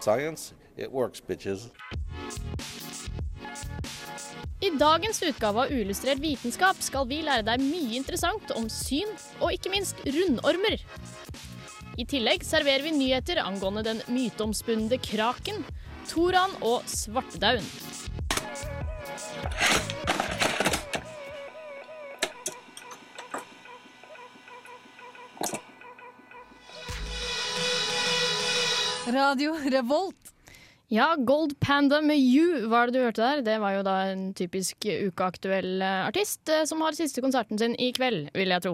Science, it works, bitches. I dagens utgave av Uillustrert vitenskap skal vi lære deg mye interessant om syn, og ikke minst rundormer. I tillegg serverer vi nyheter angående den myteomspunne kraken, toran og svartedauden. Radio Revolt. Ja, Gold Panda med You var det du hørte der. Det var jo da en typisk ukeaktuell eh, artist eh, som har siste konserten sin i kveld, vil jeg tro.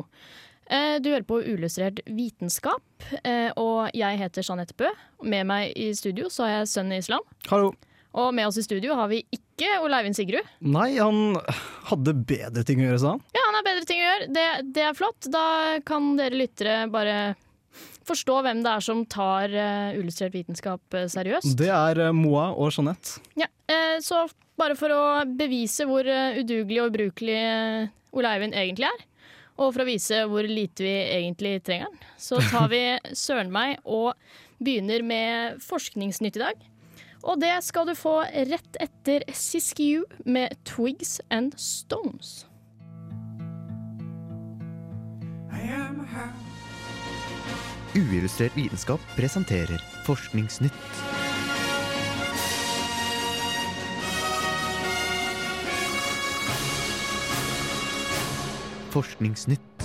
Eh, Du hører på Uillustrert vitenskap, eh, og jeg heter Jeanette Bø. Med meg i studio så har jeg sønnen Islam. Hallo. Og med oss i studio har vi ikke Oleivin Sigrud. Nei, han hadde bedre ting å gjøre, sa han. Ja, han har bedre ting å gjøre. Det, det er flott. Da kan dere lyttere bare forstå hvem det er som tar uh, Illustrert vitenskap eh, seriøst. Det er uh, Moa og Jeanette. Ja, uh, så bare for å bevise hvor udugelig og ubrukelig Ole Eivind egentlig er, og for å vise hvor lite vi egentlig trenger den, så tar vi søren meg og begynner med forskningsnytt i dag. Og det skal du få rett etter Siskiyou med Twigs and Stones. Uillustrert vitenskap presenterer Forskningsnytt. Forskningsnytt.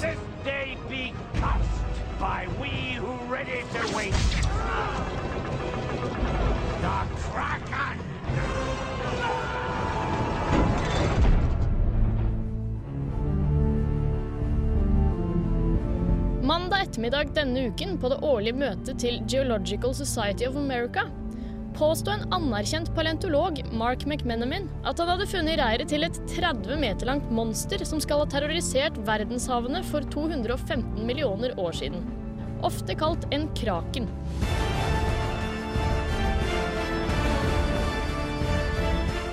Ettermiddag denne uken på det årlige møtet til Geological Society of America påsto en anerkjent paleontolog, Mark McMenamin, at han hadde funnet reiret til et 30 meter langt monster som skal ha terrorisert verdenshavene for 215 millioner år siden. Ofte kalt en kraken.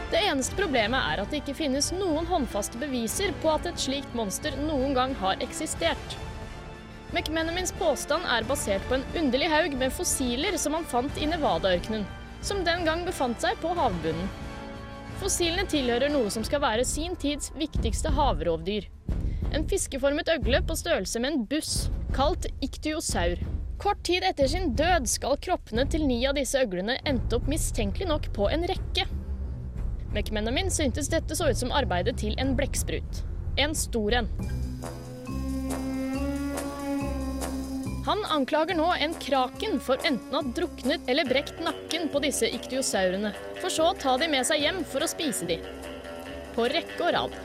Det eneste problemet er at det ikke finnes noen håndfaste beviser på at et slikt monster noen gang har eksistert. McMenamins påstand er basert på en underlig haug med fossiler som han fant i Nevada-ørkenen, som den gang befant seg på havbunnen. Fossilene tilhører noe som skal være sin tids viktigste havrovdyr. En fiskeformet øgle på størrelse med en buss, kalt iktyosaur. Kort tid etter sin død skal kroppene til ni av disse øglene endte opp mistenkelig nok på en rekke. McMenamin syntes dette så ut som arbeidet til en blekksprut. En stor en. Han anklager nå en kraken for enten å ha druknet eller brekt nakken på disse iktiosaurene, for så å ta de med seg hjem for å spise de. På rekke og rad.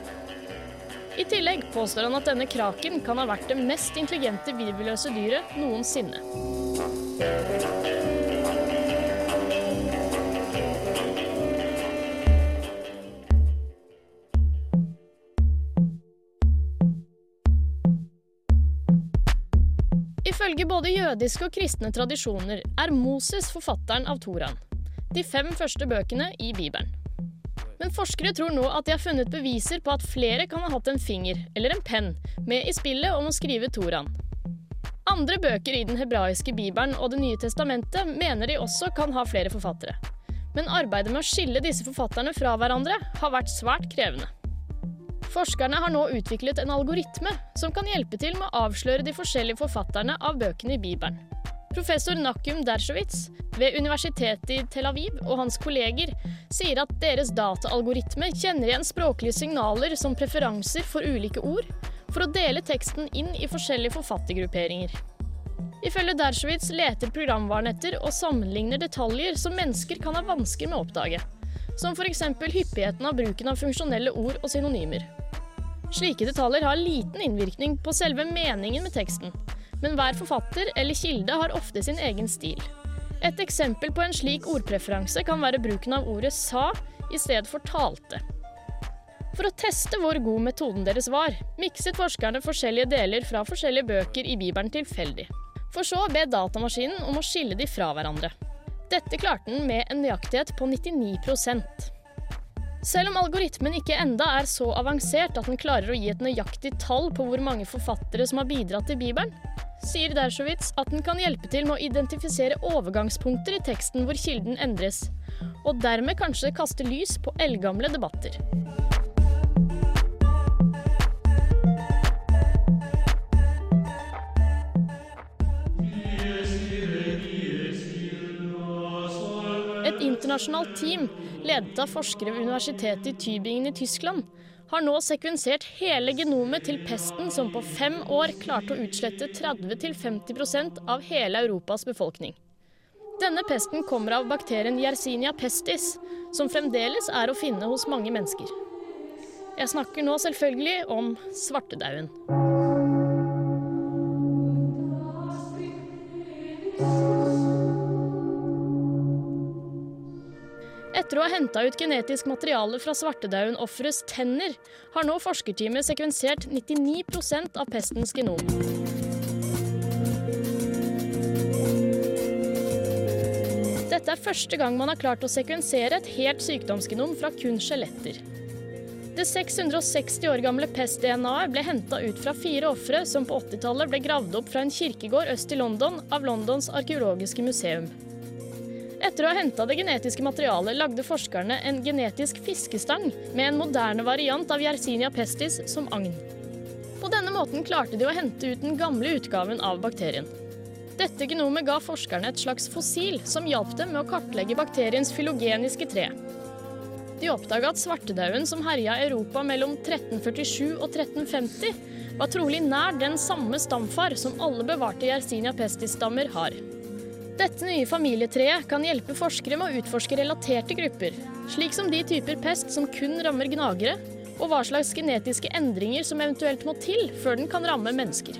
I tillegg påstår han at denne kraken kan ha vært det mest intelligente virvelløse dyret noensinne. Ifølge både jødiske og kristne tradisjoner er Moses forfatteren av Toraen, de fem første bøkene i Bibelen. Men forskere tror nå at de har funnet beviser på at flere kan ha hatt en finger, eller en penn, med i spillet om å skrive Toraen. Andre bøker i den hebraiske bibelen og Det nye testamentet mener de også kan ha flere forfattere. Men arbeidet med å skille disse forfatterne fra hverandre har vært svært krevende. Forskerne har nå utviklet en algoritme som kan hjelpe til med å avsløre de forskjellige forfatterne av bøkene i Bibelen. Professor Nakum Dershowitz ved Universitetet i Tel Aviv og hans kolleger sier at deres dataalgoritme kjenner igjen språklige signaler som preferanser for ulike ord, for å dele teksten inn i forskjellige forfattergrupperinger. Ifølge Dershowitz leter programvaren etter og sammenligner detaljer som mennesker kan ha vansker med å oppdage, som f.eks. hyppigheten av bruken av funksjonelle ord og synonymer. Slike detaljer har liten innvirkning på selve meningen med teksten, men hver forfatter eller kilde har ofte sin egen stil. Et eksempel på en slik ordpreferanse kan være bruken av ordet sa i stedet for talte. For å teste hvor god metoden deres var, mikset forskerne forskjellige deler fra forskjellige bøker i Bibelen tilfeldig. For så å be datamaskinen om å skille de fra hverandre. Dette klarte den med en nøyaktighet på 99 Selv om algoritmen ikke enda er så avansert at den klarer å gi et nøyaktig tall på hvor mange forfattere som har bidratt til Bibelen, sier Dershowitz at den kan hjelpe til med å identifisere overgangspunkter i teksten hvor kilden endres, og dermed kanskje kaste lys på eldgamle debatter. Et internasjonalt team, ledet av forskere ved universitetet i Tybingen i Tyskland, har nå sekvensert hele genomet til pesten som på fem år klarte å utslette 30-50% av hele Europas befolkning. Denne pesten kommer av bakterien Yersinia pestis, som fremdeles er å finne hos mange mennesker. Jeg snakker nå selvfølgelig om svartedauden. Etter å ha henta ut genetisk materiale fra svartedauden-offerets tenner, har nå forskerteamet sekvensert 99 av pestens genom. Dette er første gang man har klart å sekvensere et helt sykdomsgenom fra kun skjeletter. Det 660 år gamle pest-DNA-et ble henta ut fra fire ofre som på 80-tallet ble gravd opp fra en kirkegård øst i London av Londons arkeologiske museum. Etter å ha henta det genetiske materialet lagde forskerne en genetisk fiskestang med en moderne variant av Yersinia pestis som agn. På denne måten klarte de å hente ut den gamle utgaven av bakterien. Dette genomet ga forskerne et slags fossil som hjalp dem med å kartlegge bakteriens filogeniske tre. De oppdaga at svartedauden som herja Europa mellom 1347 og 1350, var trolig nær den samme stamfar som alle bevarte Yersinia pestis-stammer har. Dette nye familietreet kan hjelpe forskere med å utforske relaterte grupper, slik som de typer pest som kun rammer gnagere, og hva slags genetiske endringer som eventuelt må til før den kan ramme mennesker.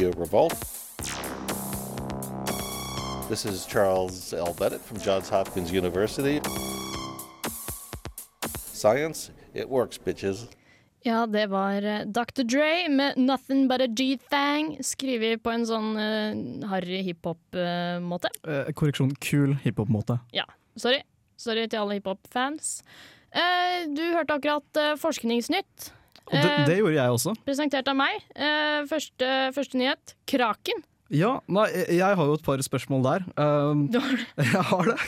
Radio Revolt. This is Charles L. Bennett from Johns Hopkins University. Science, it works, bitches. Ja, det var eh, Dr. Dre med 'Nothing But A G-Thang', skrevet på en sånn uh, harry hiphop-måte. Uh, korreksjon, kul hiphop-måte. ja, sorry. Sorry til alle hiphop-fans. Uh, du hørte akkurat uh, Forskningsnytt, det, Eh, det gjorde jeg også. presentert av meg. Eh, første, første nyhet. Kraken. Ja, nei, jeg har jo et par spørsmål der. Um, Du har jeg har det.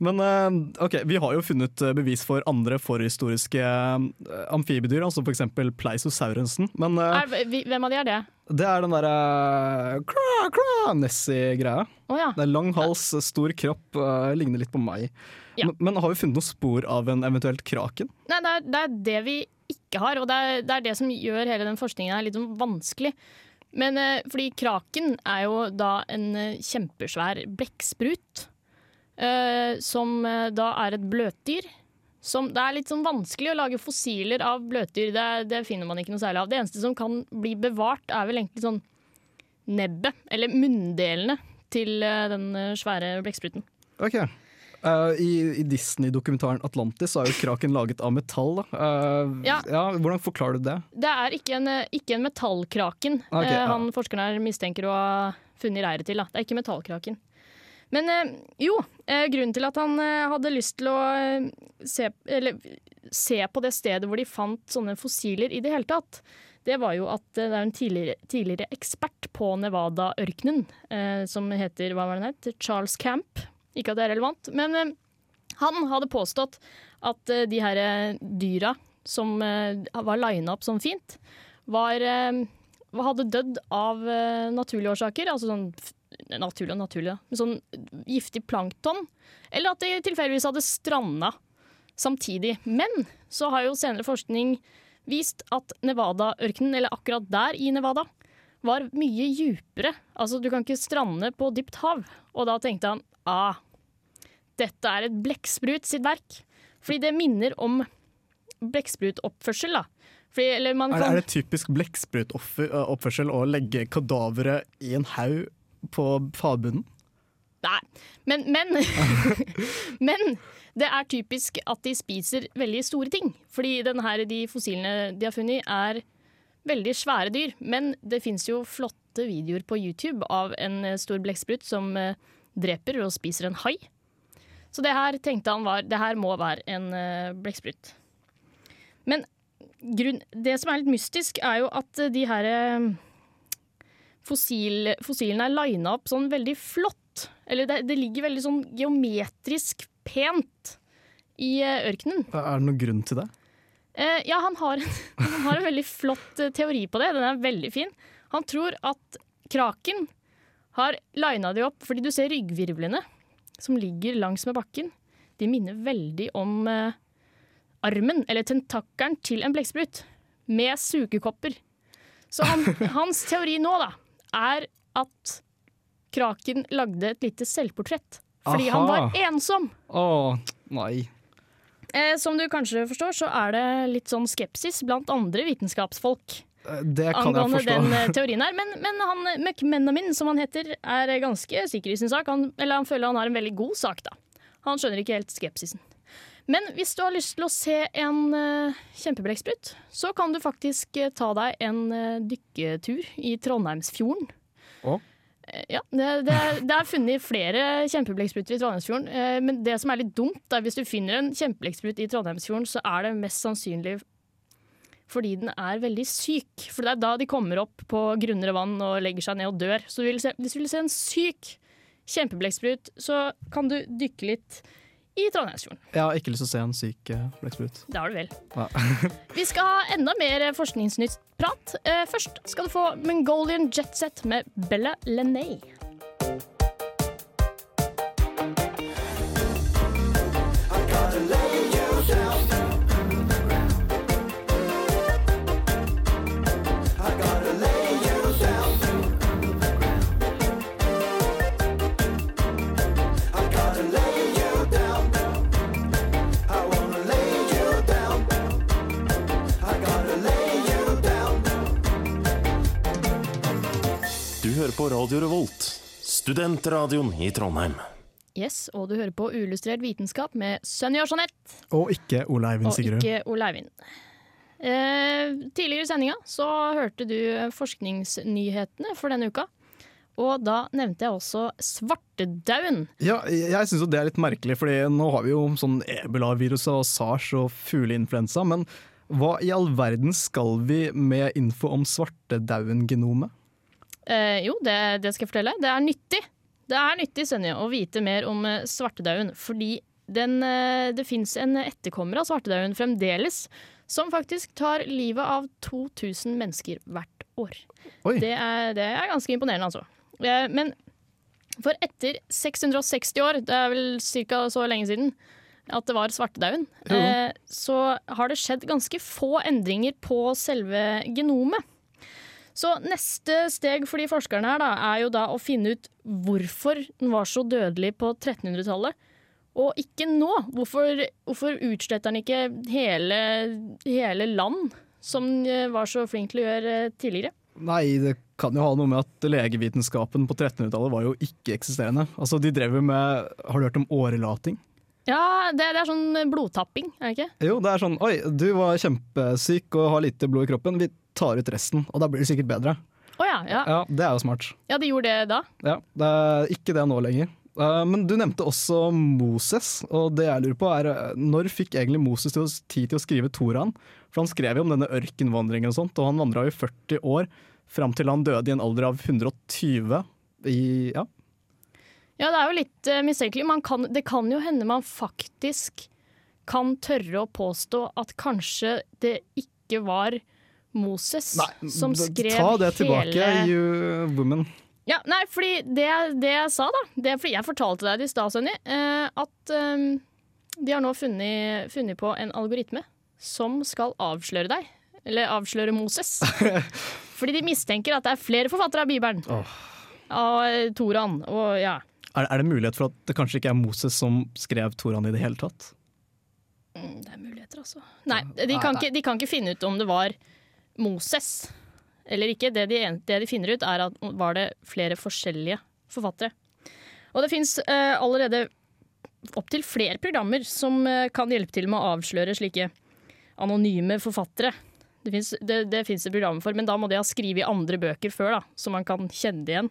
Men uh, ok, vi har jo funnet uh, bevis for andre forhistoriske uh, amfibiedyr, altså f.eks. pleisosaurensen. Men uh, er, Hvem av de er det? det er den derre kra, Nessie-greia. Oh, ja. Det er lang hals, stor kropp, uh, ligner litt på meg. Ja. Men, men har vi funnet noen spor av en eventuelt kraken? Nei, det er, det er det vi ikke har, og det er, det er det som gjør hele den forskningen her litt sånn vanskelig. Men eh, fordi kraken er jo da en eh, kjempesvær blekksprut, eh, som da er et bløtdyr. Som, det er litt sånn vanskelig å lage fossiler av bløtdyr, det, det finner man ikke noe særlig av. Det eneste som kan bli bevart, er vel egentlig sånn nebbet, eller munndelene til den svære blekkspruten. Ok. Uh, I i Disney-dokumentaren 'Atlantis' så er jo kraken laget av metall. Uh, Ja. Hvordan forklarer du det? Det er ikke en, eh, ikke en metallkraken Ok, eh, ja. han forskeren her mistenker å ha funnet reiret til. Da. Det er ikke metallkraken. Men jo, grunnen til at han hadde lyst til å se, eller, se på det stedet hvor de fant sånne fossiler i det hele tatt, det var jo at det er en tidligere, tidligere ekspert på Nevada-ørkenen som heter hva var den het? Charles Camp. Ikke at det er relevant, men eh, han hadde påstått at eh, de her eh, dyra som var lina opp sånn fint, var, hadde dødd av naturlige årsaker. Altså sånn naturlig og naturlig. Sånn giftig plankton. Eller at de tilfeldigvis hadde stranda samtidig. Men så har jo senere forskning vist at Nevada-ørkenen, eller akkurat der i Nevada, var mye djupere. Altså, du kan ikke strande på dypt hav. Og da tenkte han ah, dette er et blekksprut sitt verk. Fordi det minner om blekksprutoppførsel, da. Fordi, eller man kan, er det typisk blekksprutoppførsel å legge kadaveret i en haug på fagbunnen? Nei, men, men, men det er typisk at de spiser veldig store ting. Fordi her, de fossilene de har funnet, er veldig svære dyr. Men det fins jo flotte videoer på YouTube av en eh, stor blekksprut som eh, dreper og spiser en hai. Så det her tenkte han var Det her må være en uh, blekksprut. Men grunn, det som er litt mystisk, er jo at eh, de her eh, fossil, fossilene er lina opp sånn veldig flott. Eller det, det ligger veldig sånn geometrisk pent i eh, ørkenen. Er det noen grunn til det? Eh, ja, han har, han har en veldig flott eh, teori på det. Den er veldig fin. Han tror at kraken har lina de opp fordi du ser ryggvirvlene som ligger langs med bakken. De minner veldig om eh, armen, eller tentakkelen, til en blekksprut. Med sugekopper. Så han, hans teori nå da, er at kraken lagde et lite selvportrett. Fordi han var ensom. Å, nei. Eh, som du kanskje forstår, så er det litt sånn skepsis blant andre vitenskapsfolk Det kan jeg angående forstå. den eh, teorien her. Men, men han, McMenamin, som han heter, er ganske sikker i sin sak. Han, eller han føler han har en veldig god sak, da. Han skjønner ikke helt skepsisen. Men hvis du har lyst til å se en uh, kjempebrekksprut, så kan du faktisk uh, ta deg en uh, dykketur i Trondheimsfjorden. Eh, Ja, det, det, er, det er funnet flere kjempeblekkspruter i Trondheimsfjorden. eh, men det som er litt dumt, er hvis du finner en kjempeblekksprut i Trondheimsfjorden, så er det mest sannsynlig fordi den er veldig syk. For det er da de kommer opp på grunnere vann og legger seg ned og dør. Så du se, hvis du vil se en syk kjempeblekksprut, så kan du dykke litt i Trondheimsfjorden. Jeg har ikke lyst til å se en syk eh, blekksprut. Det har du vel. Ja. Vi skal ha enda mer forskningsnytt-prat. Eh, først skal du få Mongolian Jetset med Bella Lenay. Hører på Radio Revolt, studentradioen i Trondheim. Yes, og du hører på Uillustrert vitenskap med Sunny og Jeanette. Og ikke Ole Eivind Og ikke Ole Eivind. Eh, tidligere i sendinga så hørte du forskningsnyhetene for denne uka. Og da nevnte jeg også svartedauden. Ja, jeg syns det er litt merkelig, for nå har vi jo sånn ebolaviruset og sars og fugleinfluensa. Men hva i all verden skal vi med info om svartedauden-genomet? Eh, jo, det, det skal jeg fortelle. Det er nyttig. Det er nyttig, Senja, å vite mer om eh, svartedauden. Fordi den, eh, det fins en etterkommer av svartedauden fremdeles, som faktisk tar livet av 2000 mennesker hvert år. Det er, det er ganske imponerende, altså. Eh, men for etter 660 år, det er vel ca. så lenge siden at det var svartedauden, eh, så har det skjedd ganske få endringer på selve genomet. Så neste steg for de forskerne her da, er jo da å finne ut hvorfor den var så dødelig på 1300-tallet, og ikke nå. Hvorfor, hvorfor utsletta den ikke hele, hele land, som den eh, var så flink til å gjøre eh, tidligere? Nei, det kan jo ha noe med at legevitenskapen på 1300-tallet var jo ikke-eksisterende. Altså, de drev jo med Har du hørt om årelating? Ja, det, det er sånn blodtapping, er det ikke? Jo, det er sånn Oi, du var kjempesyk og har lite blod i kroppen. Vi tar ut resten, og da blir det sikkert bedre. Oh, ja, ja. Ja, Det er jo smart. Ja, de gjorde det da. Ja, Det er ikke det nå lenger. Eh, Men du nevnte også Moses, og det jeg lurer på er eh, når fikk egentlig Moses til tid til å skrive Toraen? For han skrev jo om denne ørkenvandringen og sånt, og han vandra i 40 år fram til han døde i en alder av 120 i ja, Ja, det er jo litt uh, mistenkelig. Man kan, det kan jo hende man faktisk kan tørre å påstå at kanskje det ikke var Moses som skrev hele Ta det tilbake, hele you woman. Ja, nei, fordi det, det jeg sa, da Det er fordi jeg fortalte deg det i stad, Sønni, eh, at um, de har nå funnet, funnet på en algoritme som skal avsløre deg eller avsløre Moses. Fordi de mistenker at det er flere forfattere av Bibelen. Av eh, Toran og ja. Er, er det mulighet for at det kanskje ikke er Moses som skrev Toraen i det hele tatt? Mm, Det er muligheter, altså. Nei, de kan, ikke, de kan ikke finne ut om det var Moses eller ikke. Det de, det de finner ut, er at var det flere forskjellige forfattere. Og det fins uh, allerede opptil flere programmer som eh, kan hjelpe til med å avsløre slike anonyme forfattere. Det fins det, det, det programmer for, men da må de ha skrevet andre bøker før, da, så man kan kjenne det igjen.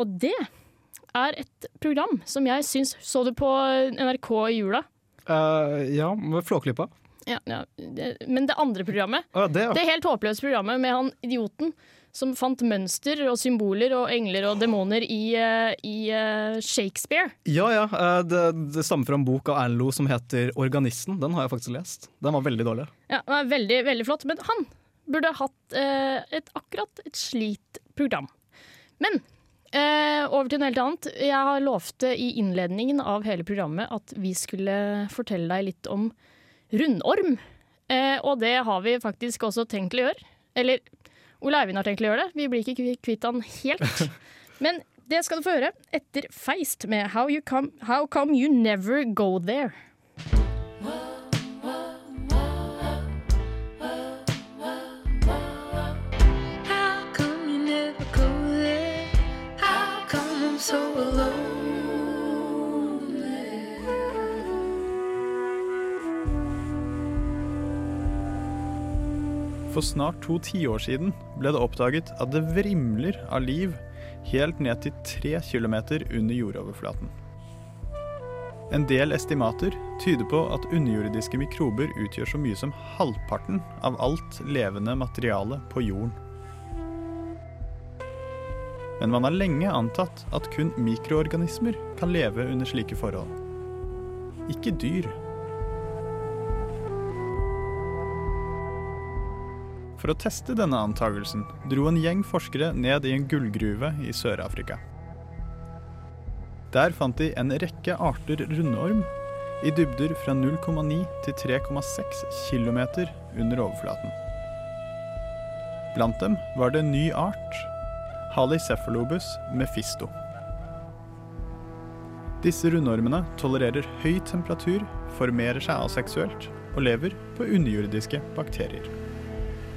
Og det er et program som jeg syns Så du på NRK i jula? Uh, ja, med Flåklypa. Ja, ja. Men det andre programmet, uh, det, ja. det helt håpløse programmet med han idioten som fant mønster og symboler og engler og demoner i, eh, i eh, Shakespeare. Ja, ja. det, det stammer fra en bok av Erlend Loe som heter 'Organisten'. Den har jeg faktisk lest. Den var veldig dårlig. Ja, den er veldig, veldig flott. Men han burde hatt et, akkurat et slikt program. Men eh, over til noe helt annet. Jeg har lovte i innledningen av hele programmet at vi skulle fortelle deg litt om rundorm. Eh, og det har vi faktisk også tenkt til å gjøre. Eller Ole Eivind har tenkt til å gjøre det. Vi blir ikke kvitt han helt. Men det skal du få høre etter Feist med How, you come, How Come You Never Go There. So alone? For snart to tiår siden ble det oppdaget at det vrimler av liv helt ned til tre kilometer under jordoverflaten. En del estimater tyder på at underjordiske mikrober utgjør så mye som halvparten av alt levende materiale på jorden. Men man har lenge antatt at kun mikroorganismer kan leve under slike forhold. Ikke dyr. For å teste denne antagelsen dro en gjeng forskere ned i en gullgruve i Sør-Afrika. Der fant de en rekke arter rundorm i dybder fra 0,9 til 3,6 km under overflaten. Blant dem var det en ny art, Halicephalobus mephisto. Disse rundormene tolererer høy temperatur, formerer seg aseksuelt og lever på underjordiske bakterier.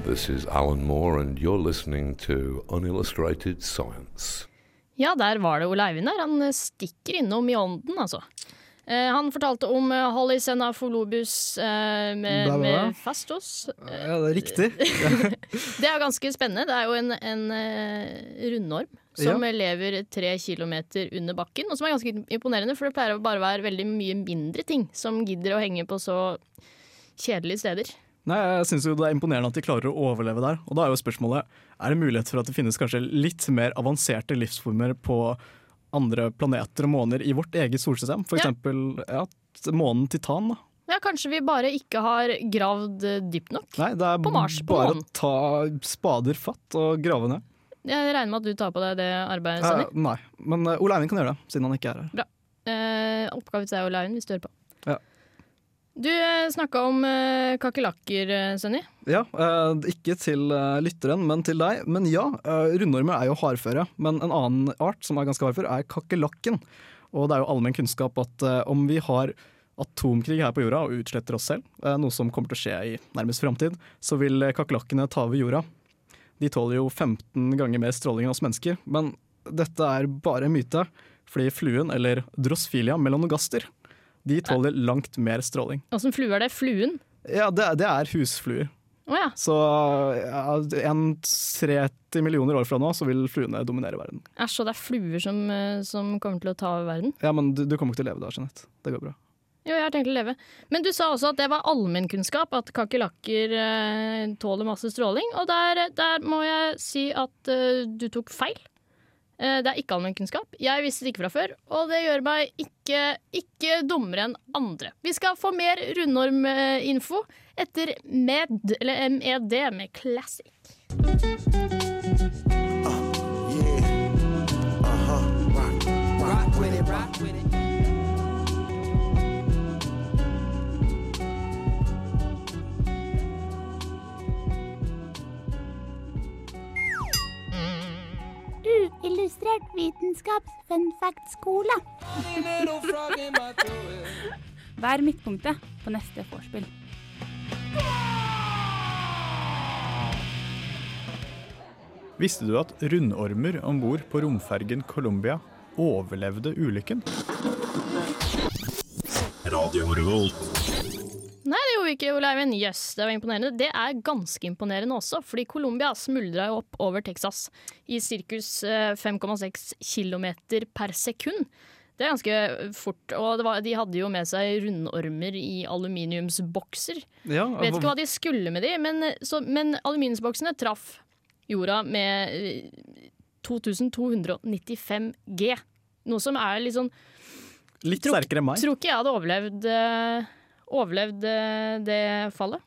This is Alan Moore, and you're listening to Unillustrated Science. Ja, der var det Ole Eivind der. Han stikker innom i ånden, altså. Eh, han fortalte om Halicenafolobus eh, med, Bla, bla, bla. med fastos. Ja, det er riktig. Det er ganske spennende. Det er jo en, en eh, rundorm som Ja. lever tre kilometer under bakken, og som er ganske imponerende, for det pleier å bare være veldig mye mindre ting som gidder å henge på så kjedelige steder. Nei, jeg synes jo Det er imponerende at de klarer å overleve der. Og da er jo spørsmålet Er det mulighet for at det finnes kanskje litt mer avanserte livsformer på andre planeter og måner i vårt eget solsystem? For Ja. ja, månen Titan. da. Ja, kanskje vi bare ikke har gravd eh, dypt nok. Nei, det er På Mars, på bare å ta spader fatt og grave ned. Jeg regner med at du tar på deg det arbeidet, Eh, nei, men eh, Ole Eivind kan gjøre det, siden han ikke er her. Bra. Eh, oppgave til deg, Ole Eivind, hvis du hører på. Ja. Du eh, snakka om uh, kakerlakker, Sønni. Ja, uh, ikke til uh, lytteren, men til deg. Men ja, eh, rundormer er jo hardføre. Men en annen art som er ganske hardfør, er kakerlakken. Og det er jo allmenn kunnskap at eh, om vi har atomkrig her på jorda og utsletter oss selv, eh, noe som kommer til å skje i nærmest framtid, så vil eh, kakerlakkene ta over jorda. De tåler jo 15 ganger mer stråling enn oss mennesker, men dette er bare myte, fordi fluen, eller Drosfilia melanogaster, de tåler langt mer stråling. Åssen flue er det? Fluen? Ja, det, det er husfluer. Å ja. Så ja, en 30 millioner år fra nå så vil fluene dominere verden. Æsj, og det er fluer som, eh, som kommer til å ta over verden? Ja, men du, du kommer ikke til å leve da, Jeanette. Det går bra. Jo, jeg har tenkt å leve. Men du sa også at det var allmennkunnskap at kakerlakker eh, tåler masse stråling. Og der, der må jeg si at eh, du tok feil. Eh, det er ikke allmennkunnskap. Jeg visste det ikke fra før, og det gjør meg ikke, ikke dummere enn andre. Vi skal få mer rundorminfo etter MED, eller MED med Classic. Illustrert vitenskaps fun fact-skole. Vær midtpunktet på neste vorspiel. Visste du at rundormer om bord på romfergen Columbia overlevde ulykken? Radio Revolt. Ikke, Ole Eivind. Jøss, det var imponerende. Det er ganske imponerende også, fordi Colombia smuldra jo opp over Texas i sirkus eh, 5,6 km per sekund. Det er ganske fort. Og det var, de hadde jo med seg rundormer i aluminiumsbokser. Ja, Vet ikke hva de skulle med de, men, så, men aluminiumsboksene traff jorda med eh, 2295 G. Noe som er litt sånn Litt sterkere enn meg. Tror ikke jeg hadde overlevd, eh, overlevd eh, det fallet.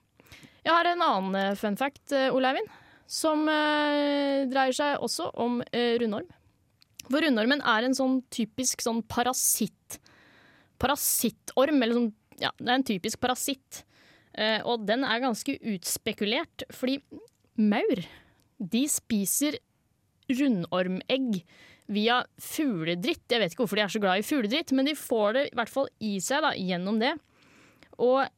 Jeg har en annen eh, fun fact, eh, Ole Eivind, som dreier seg også om rundorm. For rundormen er en sånn typisk sånn parasitt. Parasittorm, eller sånn Ja, det er en typisk parasitt. Og den er ganske utspekulert, fordi maur, de spiser rundormegg via fugledritt. Jeg vet ikke hvorfor de er så glad i fugledritt, men de får det i hvert fall i seg da, gjennom det. Og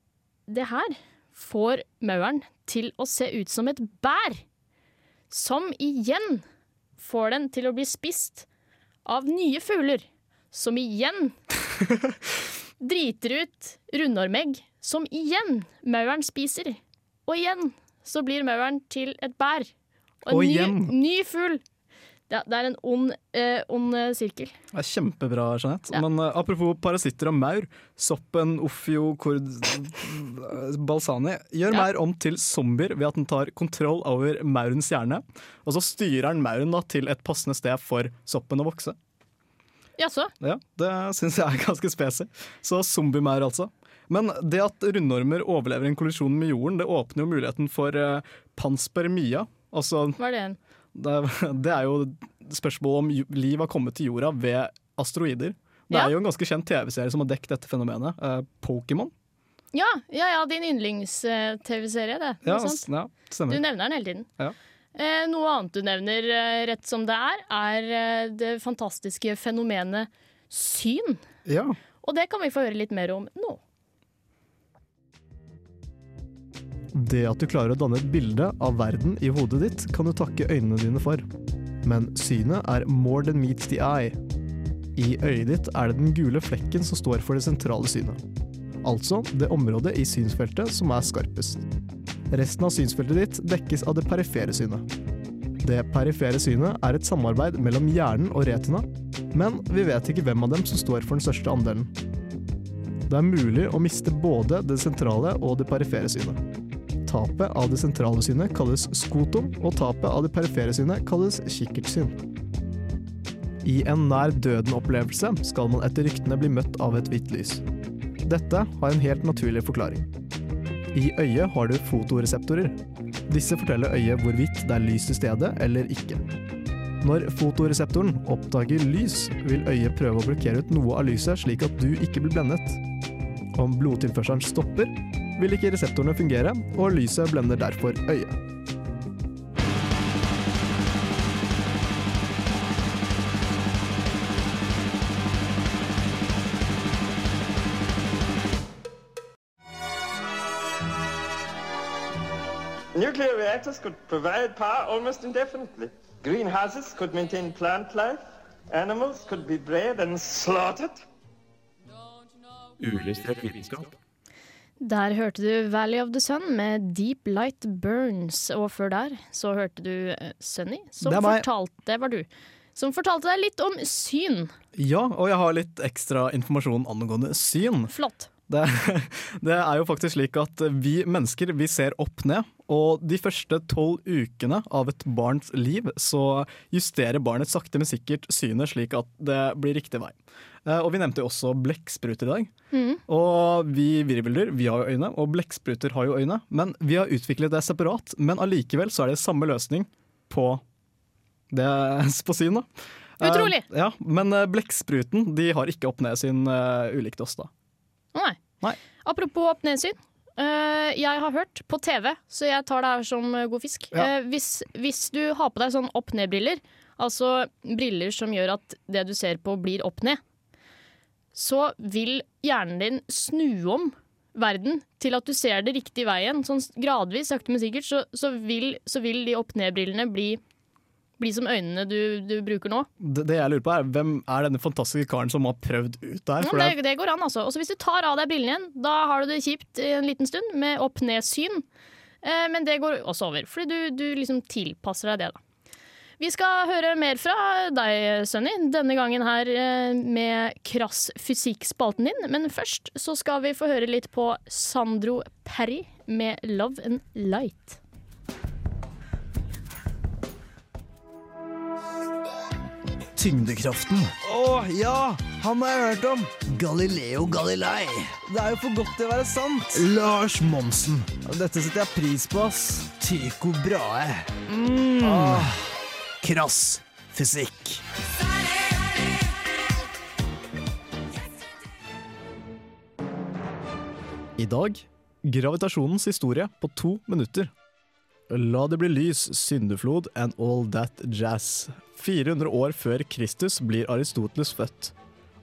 det her får mauren til å se ut som et bær. Som igjen får den til å bli spist av nye fugler. Som igjen driter ut rundormegg, som igjen mauren spiser. Og igjen så blir mauren til et bær. Og Og en ny, ny fugl. Det, det er en ond, eh, ond eh, sirkel. Det er kjempebra, Jeanette. Ja. Men eh, apropos parasitter og maur. Soppen ophiocord balsani gjør Ja. maur om til zombier ved at den tar kontroll over maurens hjerne. Og så styrer den mauren da til et passende sted for soppen å vokse. Jaså? Ja, Det syns jeg er ganske spesig. Så zombiemaur, altså. Men det at rundormer overlever en kollisjon med jorden, det åpner jo muligheten for uh, panspermia. Altså, Hva er det? Det, det er jo spørsmål om liv har kommet til jorda ved asteroider. Det Ja. er jo en ganske kjent TV-serie som har dekket dette fenomenet. eh, Pokémon. Ja, ja, ja, din yndlings-TV-serie, det. Ja, ja, stemmer. Du nevner den hele tiden. Ja. Eh, noe annet du nevner eh, rett som det er, er eh, det fantastiske fenomenet syn. Ja. Og det kan vi få høre litt mer om nå. Det at du klarer å danne et bilde av verden i hodet ditt, kan du takke øynene dine for. Men synet er more than meets the eye. I øyet ditt er det den gule flekken som står for det sentrale synet. Altså det området i synsfeltet som er skarpest. Resten av synsfeltet ditt dekkes av det perifere synet. Det perifere synet er et samarbeid mellom hjernen og retina, men vi vet ikke hvem av dem som står for den største andelen. Det er mulig å miste både det sentrale og det perifere synet. Tapet av det sentrale synet kalles skotum, og tapet av det perifere synet kalles kikkertsyn. I en nær døden-opplevelse skal man etter ryktene bli møtt av et hvitt lys. Dette har en helt naturlig forklaring. I øyet har du fotoreseptorer. Disse forteller øyet hvorvidt det er lys til stede eller ikke. Når fotoreseptoren oppdager lys, vil øyet prøve å blokkere ut noe av lyset slik at du ikke blir blendet. Om blodtilførselen stopper, vil ikke reseptorene fungere, og lyset blender derfor øyet. Nuclear reactors could provide power almost indefinitely. Greenhouses could maintain plant life. Animals could be bred and slaughtered. Uillustrert vitenskap. Der hørte du Valley of the Sun med Deep Light Burns, og før der så hørte du eh, Sunny, som Det fortalte, det var du, som fortalte deg litt om syn. Ja, og jeg har litt ekstra informasjon angående syn. Flott. Det, det er jo faktisk slik at vi mennesker vi ser opp ned, og de første tolv ukene av et barns liv så justerer barnet sakte, men sikkert synet slik at det blir riktig vei. Eh, Og vi nevnte jo også blekksprut i dag. Mm. Og vi virveldyr vi har jo øyne, og blekkspruter har jo øyne. Men vi har utviklet det separat, men allikevel så er det samme løsning på det på syn. da. Eh, Utrolig. Ja, Men eh, blekkspruten de har ikke opp ned sin uh, ulikt oss, da. Nei. Nei. Apropos opp-ned-syn. Eh, jeg har hørt på TV, så jeg tar det her som eh, god fisk. Ja. Uh, hvis, hvis du har på deg sånn opp-ned-briller, altså briller som gjør at det du ser på blir opp-ned, så vil hjernen din snu om verden til at du ser det riktig veien. Sånn gradvis, sakte, men sikkert, så, så, vil, så vil de opp-ned-brillene bli, bli som øynene du, du bruker nå. Det, det jeg lurer på er, Hvem er denne fantastiske karen som har prøvd ut der? Ja, det, det går an, altså. Også hvis du tar av deg brillene igjen, da har du det kjipt en liten stund med opp-ned-syn. Eh, men det går også over, fordi du, du liksom tilpasser deg det, da. Vi skal høre mer fra deg, Sunny, denne gangen her eh, med Krass fysikk-spalten din. Men først så skal vi få høre litt på Sandro Perry med 'Love and Light'. Tyngdekraften. Å ja! Han har jeg hørt om. Galileo Galilei. Det er jo for godt til å være sant. Lars Monsen. Dette setter jeg pris på, ass. Tycho Brahe. Mm. Ah. krass fysikk. I dag gravitasjonens historie på to minutter. La det bli lys, syndeflod and all that jazz. 400 år før Kristus blir Aristoteles født.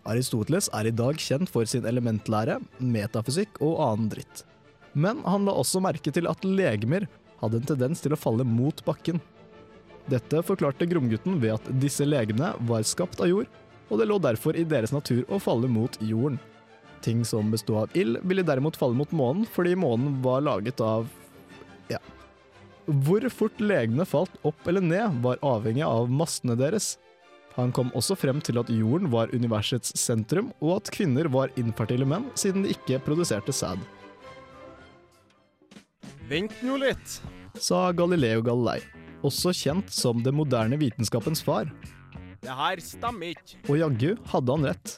Aristoteles er i dag kjent for sin elementlære, metafysikk og annen dritt. Men han la også merke til at legemer hadde en tendens til å falle mot bakken. Dette forklarte Gromgutten ved at disse legemene var skapt av jord, og det lå derfor i deres natur å falle mot jorden. Ting som bestod av ild, ville derimot falle mot månen, fordi månen var laget av. Hvor fort legene falt opp eller ned, var avhengig av massene deres. Han kom også frem til at jorden var universets sentrum, og at kvinner var infertile menn, siden de ikke produserte sæd. Vent nå litt. Sa Galileo Galilei, også kjent som det moderne vitenskapens far. Det her stemmer ikke. Og jaggu hadde han rett.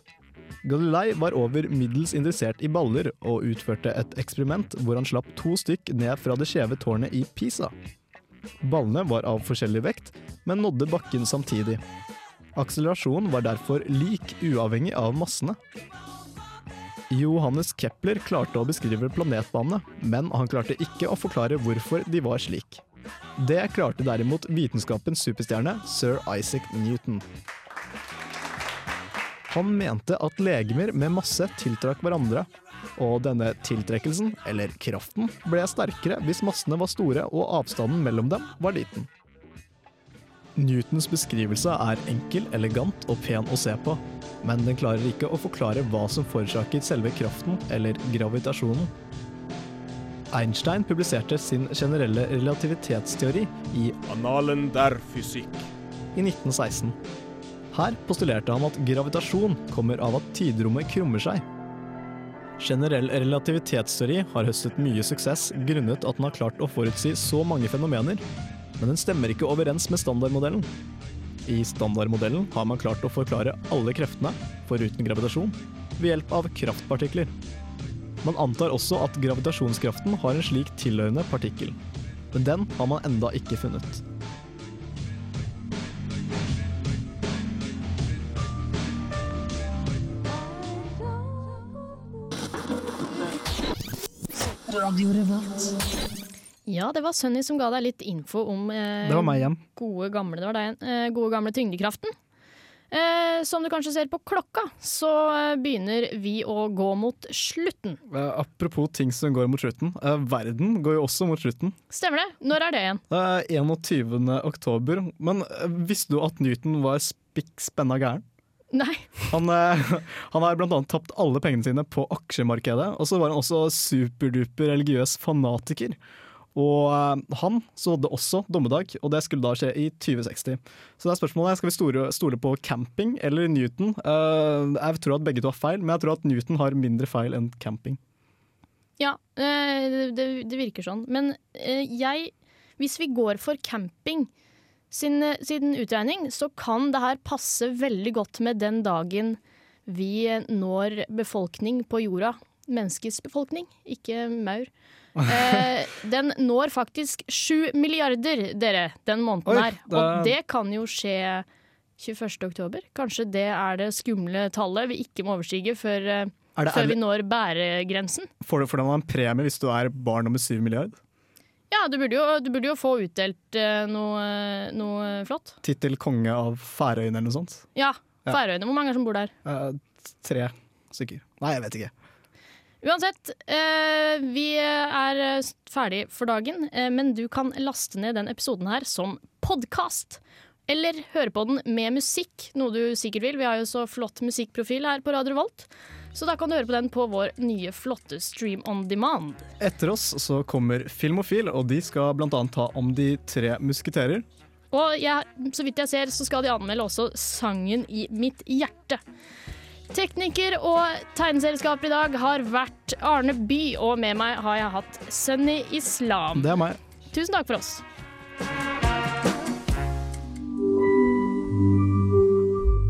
Galilei var over middels interessert i baller, og utførte et eksperiment hvor han slapp to stykk ned fra det skjeve tårnet i Pisa. Ballene var av forskjellig vekt, men nådde bakken samtidig. Akselerasjonen var derfor lik, uavhengig av massene. Johannes Kepler klarte å beskrive planetbanene, men han klarte ikke å forklare hvorfor de var slik. Det klarte derimot vitenskapens superstjerne sir Isaac Newton. Han mente at legemer med masse tiltrakk hverandre, og denne tiltrekkelsen, eller kraften, ble sterkere hvis massene var store og avstanden mellom dem var liten. Newtons beskrivelse er enkel, elegant og pen å se på, men den klarer ikke å forklare hva som forårsaket selve kraften, eller gravitasjonen. Einstein publiserte sin generelle relativitetsteori i Annalen der fysikk i 1916. Her postulerte han at gravitasjon kommer av at tidrommet krummer seg. Generell relativitetsteori har høstet mye suksess grunnet at den har klart å forutsi så mange fenomener, men den stemmer ikke overens med standardmodellen. I standardmodellen har man klart å forklare alle kreftene, foruten gravitasjon, ved hjelp av kraftpartikler. Man antar også at gravitasjonskraften har en slik tilhørende partikkel, men den har man enda ikke funnet. Radio Revolt. Ja, det var Sunny som ga deg litt info om eh, Det var meg igjen. Gode, gamle, det var deg, eh, gode gamle tyngdekraften. Eh, som du kanskje ser på klokka, så eh, begynner vi å gå mot slutten. Eh, apropos ting som går mot slutten. eh, verden går jo også mot slutten. Stemmer det? Når er det igjen? Det er 21. oktober. Men eh, visste du at Newton var spikk spenna gæren? Nei. Han, eh, han har annet tapt alle pengene sine på aksjemarkedet, og så var han også superduper religiøs fanatiker. Og han han sådde også dommedag, og det skulle da skje i 2060. Så det er spørsmålet skal vi stole, stole på camping eller Newton. Eh, jeg tror at begge to har feil, men jeg tror at Newton har mindre feil enn camping. Ja, eh, det, det virker sånn. Men eh, jeg Hvis vi går for camping sin, sin utregning, så kan det her passe veldig godt med den dagen vi når befolkning på jorda. Menneskets befolkning, ikke maur. Eh, den når faktisk sju milliarder, dere, den måneden Oi, her. Og det kan jo skje 21. oktober. Kanskje det er det skumle tallet vi ikke må overstige før, eh, før vi når bæregrensen. får, du, får du en premie hvis du er barn nummer syv milliard? Ja, du burde jo, du burde jo få utdelt eh, noe, noe flott. Tittel konge av Færøyene eller noe sånt? Ja. Færøyene. Hvor mange er det som bor der? Eh, tre stykker. Nei, jeg vet ikke. Uansett, eh, vi er eh, ferdig for dagen, eh, men du kan laste ned den episoden her som podkast. Eller høre på den med musikk, noe du sikkert vil. Vi har jo så flott musikkprofil her på Radio Revolt. Så da kan du høre på den på vår nye flotte Stream on demand. Etter oss så kommer Filmofil, og de skal annet ta om de tre musketerer. Og jeg, så vidt jeg ser, så skal de anmelde også sangen i mitt hjerte. Tekniker og tegneserieskaper i dag har vært Arne By, og med meg har jeg hatt Sunny Islam. Det er meg. Tusen takk for oss.